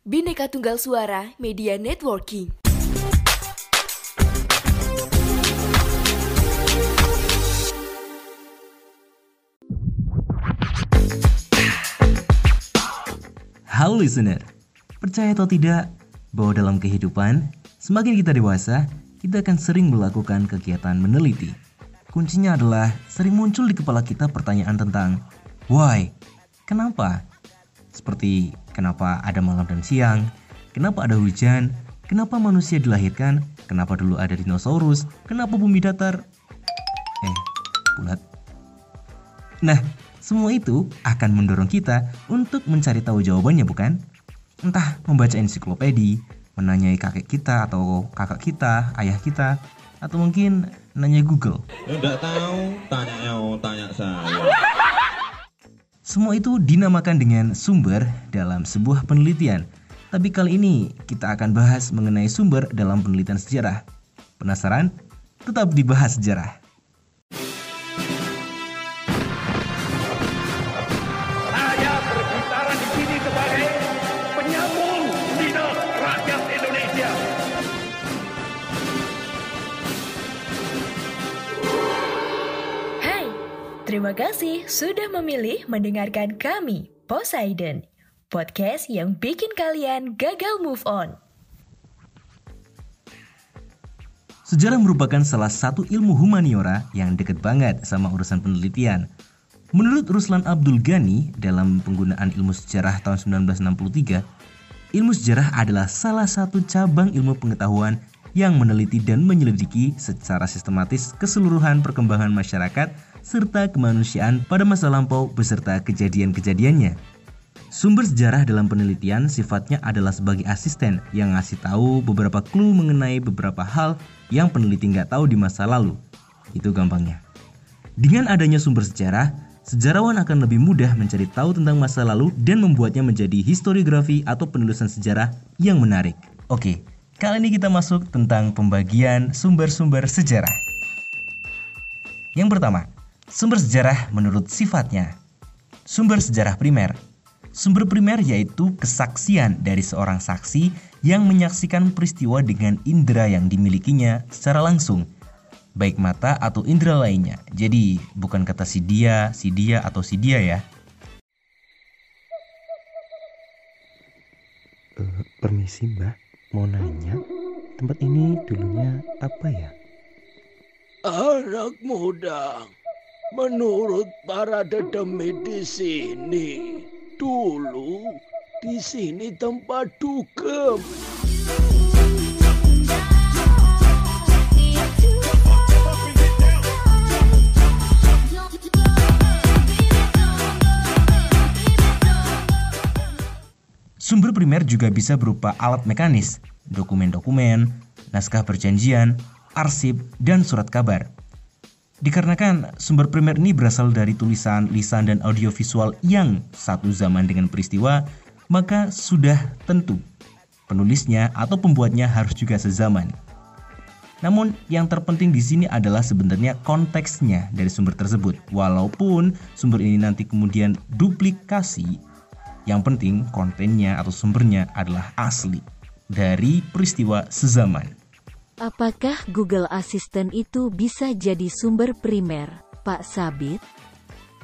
Bineka Tunggal Suara Media Networking. Halo listener, percaya atau tidak bahwa dalam kehidupan, semakin kita dewasa, kita akan sering melakukan kegiatan meneliti. Kuncinya adalah sering muncul di kepala kita pertanyaan tentang why, kenapa? Seperti kenapa ada malam dan siang, kenapa ada hujan, kenapa manusia dilahirkan, kenapa dulu ada dinosaurus, kenapa bumi datar, eh, bulat. Nah, semua itu akan mendorong kita untuk mencari tahu jawabannya bukan? Entah membaca ensiklopedi, menanyai kakek kita atau kakak kita, ayah kita, atau mungkin nanya Google. Enggak tahu, tanya yang tanya saya. Semua itu dinamakan dengan sumber dalam sebuah penelitian. Tapi kali ini kita akan bahas mengenai sumber dalam penelitian sejarah. Penasaran? Tetap dibahas sejarah. Terima kasih sudah memilih mendengarkan kami, Poseidon. Podcast yang bikin kalian gagal move on. Sejarah merupakan salah satu ilmu humaniora yang deket banget sama urusan penelitian. Menurut Ruslan Abdul Ghani dalam penggunaan ilmu sejarah tahun 1963, ilmu sejarah adalah salah satu cabang ilmu pengetahuan yang meneliti dan menyelidiki secara sistematis keseluruhan perkembangan masyarakat serta kemanusiaan pada masa lampau beserta kejadian-kejadiannya. Sumber sejarah dalam penelitian sifatnya adalah sebagai asisten yang ngasih tahu beberapa clue mengenai beberapa hal yang peneliti nggak tahu di masa lalu. Itu gampangnya. Dengan adanya sumber sejarah, sejarawan akan lebih mudah mencari tahu tentang masa lalu dan membuatnya menjadi historiografi atau penulisan sejarah yang menarik. Oke, kali ini kita masuk tentang pembagian sumber-sumber sejarah. Yang pertama, sumber sejarah menurut sifatnya. Sumber sejarah primer. Sumber primer yaitu kesaksian dari seorang saksi yang menyaksikan peristiwa dengan indera yang dimilikinya secara langsung, baik mata atau indera lainnya. Jadi, bukan kata si dia, si dia, atau si dia ya. Eh, permisi mbak, mau nanya, tempat ini dulunya apa ya? Anak muda, menurut para dedemi di sini, dulu di sini tempat dugem. Sumber primer juga bisa berupa alat mekanis, dokumen-dokumen, naskah perjanjian, arsip, dan surat kabar. Dikarenakan sumber primer ini berasal dari tulisan, lisan, dan audiovisual yang satu zaman dengan peristiwa, maka sudah tentu penulisnya atau pembuatnya harus juga sezaman. Namun yang terpenting di sini adalah sebenarnya konteksnya dari sumber tersebut. Walaupun sumber ini nanti kemudian duplikasi, yang penting kontennya atau sumbernya adalah asli dari peristiwa sezaman. Apakah Google Assistant itu bisa jadi sumber primer, Pak Sabit?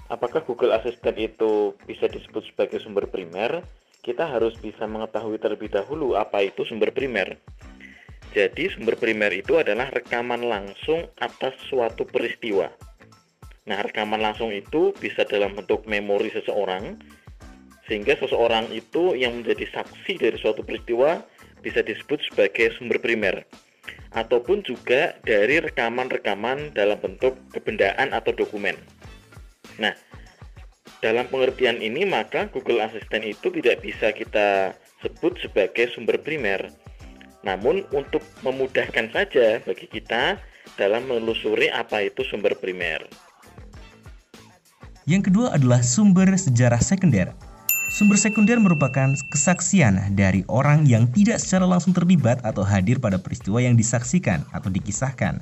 Apakah Google Assistant itu bisa disebut sebagai sumber primer? Kita harus bisa mengetahui terlebih dahulu apa itu sumber primer. Jadi, sumber primer itu adalah rekaman langsung atas suatu peristiwa. Nah, rekaman langsung itu bisa dalam bentuk memori seseorang, sehingga seseorang itu yang menjadi saksi dari suatu peristiwa bisa disebut sebagai sumber primer ataupun juga dari rekaman-rekaman dalam bentuk kebendaan atau dokumen. Nah, dalam pengertian ini maka Google Assistant itu tidak bisa kita sebut sebagai sumber primer. Namun untuk memudahkan saja bagi kita dalam menelusuri apa itu sumber primer. Yang kedua adalah sumber sejarah sekunder. Sumber sekunder merupakan kesaksian dari orang yang tidak secara langsung terlibat atau hadir pada peristiwa yang disaksikan atau dikisahkan.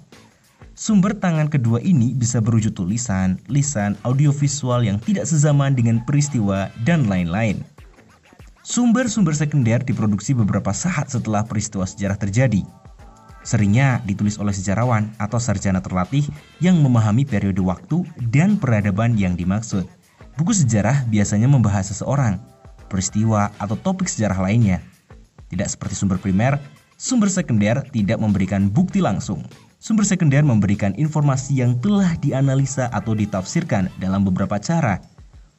Sumber tangan kedua ini bisa berwujud tulisan, lisan, audiovisual yang tidak sezaman dengan peristiwa, dan lain-lain. Sumber-sumber sekunder diproduksi beberapa saat setelah peristiwa sejarah terjadi. Seringnya ditulis oleh sejarawan atau sarjana terlatih yang memahami periode waktu dan peradaban yang dimaksud. Buku sejarah biasanya membahas seseorang, peristiwa, atau topik sejarah lainnya. Tidak seperti sumber primer, sumber sekunder tidak memberikan bukti langsung. Sumber sekunder memberikan informasi yang telah dianalisa atau ditafsirkan dalam beberapa cara.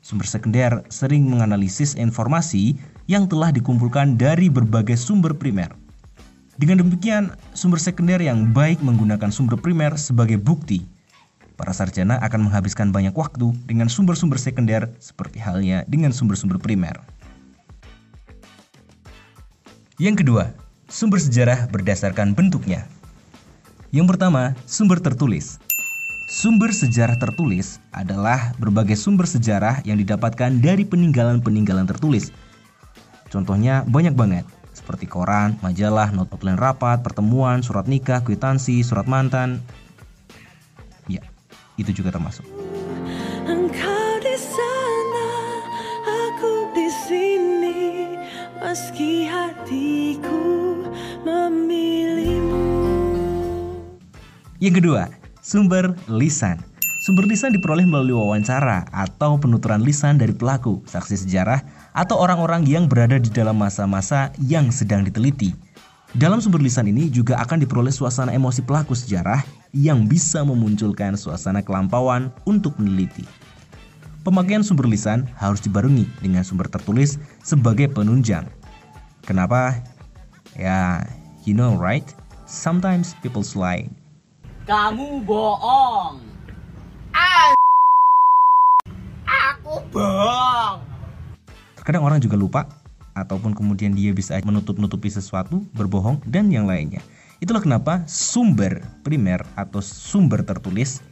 Sumber sekunder sering menganalisis informasi yang telah dikumpulkan dari berbagai sumber primer. Dengan demikian, sumber sekunder yang baik menggunakan sumber primer sebagai bukti. Para sarjana akan menghabiskan banyak waktu dengan sumber-sumber sekunder seperti halnya dengan sumber-sumber primer. Yang kedua, sumber sejarah berdasarkan bentuknya. Yang pertama, sumber tertulis. Sumber sejarah tertulis adalah berbagai sumber sejarah yang didapatkan dari peninggalan-peninggalan tertulis. Contohnya banyak banget, seperti koran, majalah, not outline rapat, pertemuan, surat nikah, kwitansi, surat mantan. Itu juga termasuk. Engkau di sana, aku di sini, meski hatiku memilihmu. Yang kedua, sumber lisan. Sumber lisan diperoleh melalui wawancara atau penuturan lisan dari pelaku, saksi sejarah, atau orang-orang yang berada di dalam masa-masa yang sedang diteliti. Dalam sumber lisan ini juga akan diperoleh suasana emosi pelaku sejarah yang bisa memunculkan suasana kelampauan untuk meneliti. Pemakaian sumber lisan harus dibarengi dengan sumber tertulis sebagai penunjang. Kenapa? Ya, you know right? Sometimes people lie. Kamu bohong. Aku bohong. Terkadang orang juga lupa ataupun kemudian dia bisa menutup-nutupi sesuatu, berbohong dan yang lainnya. Itulah kenapa sumber primer atau sumber tertulis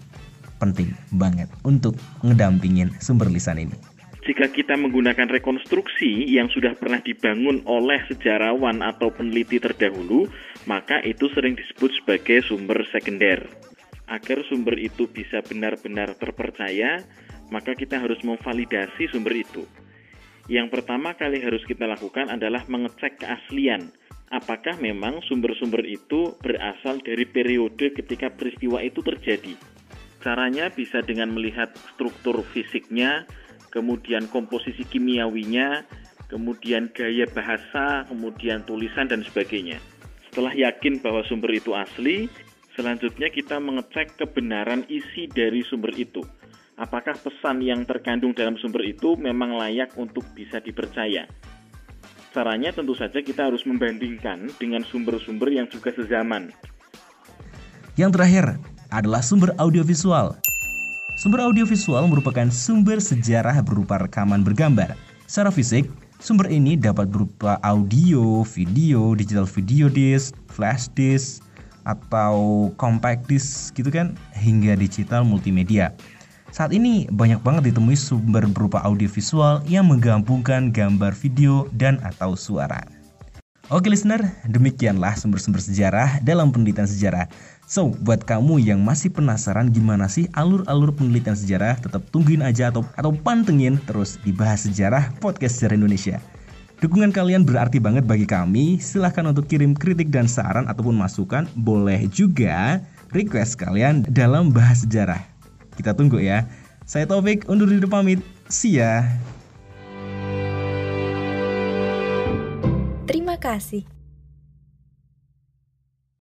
penting banget untuk ngedampingin sumber lisan ini. Jika kita menggunakan rekonstruksi yang sudah pernah dibangun oleh sejarawan atau peneliti terdahulu, maka itu sering disebut sebagai sumber sekunder. Agar sumber itu bisa benar-benar terpercaya, maka kita harus memvalidasi sumber itu. Yang pertama kali harus kita lakukan adalah mengecek keaslian. Apakah memang sumber-sumber itu berasal dari periode ketika peristiwa itu terjadi? Caranya bisa dengan melihat struktur fisiknya, kemudian komposisi kimiawinya, kemudian gaya bahasa, kemudian tulisan dan sebagainya. Setelah yakin bahwa sumber itu asli, selanjutnya kita mengecek kebenaran isi dari sumber itu apakah pesan yang terkandung dalam sumber itu memang layak untuk bisa dipercaya. Caranya tentu saja kita harus membandingkan dengan sumber-sumber yang juga sezaman. Yang terakhir adalah sumber audiovisual. Sumber audiovisual merupakan sumber sejarah berupa rekaman bergambar. Secara fisik, sumber ini dapat berupa audio, video, digital video disc, flash disk, atau compact disc gitu kan, hingga digital multimedia. Saat ini banyak banget ditemui sumber berupa audiovisual yang menggabungkan gambar, video, dan atau suara. Oke listener, demikianlah sumber-sumber sejarah dalam penelitian sejarah. So, buat kamu yang masih penasaran gimana sih alur-alur penelitian sejarah, tetap tungguin aja atau atau pantengin terus dibahas sejarah podcast sejarah Indonesia. Dukungan kalian berarti banget bagi kami. Silahkan untuk kirim kritik dan saran ataupun masukan. Boleh juga request kalian dalam bahas sejarah. Kita tunggu ya. Saya Taufik undur diri pamit. See ya. Terima kasih.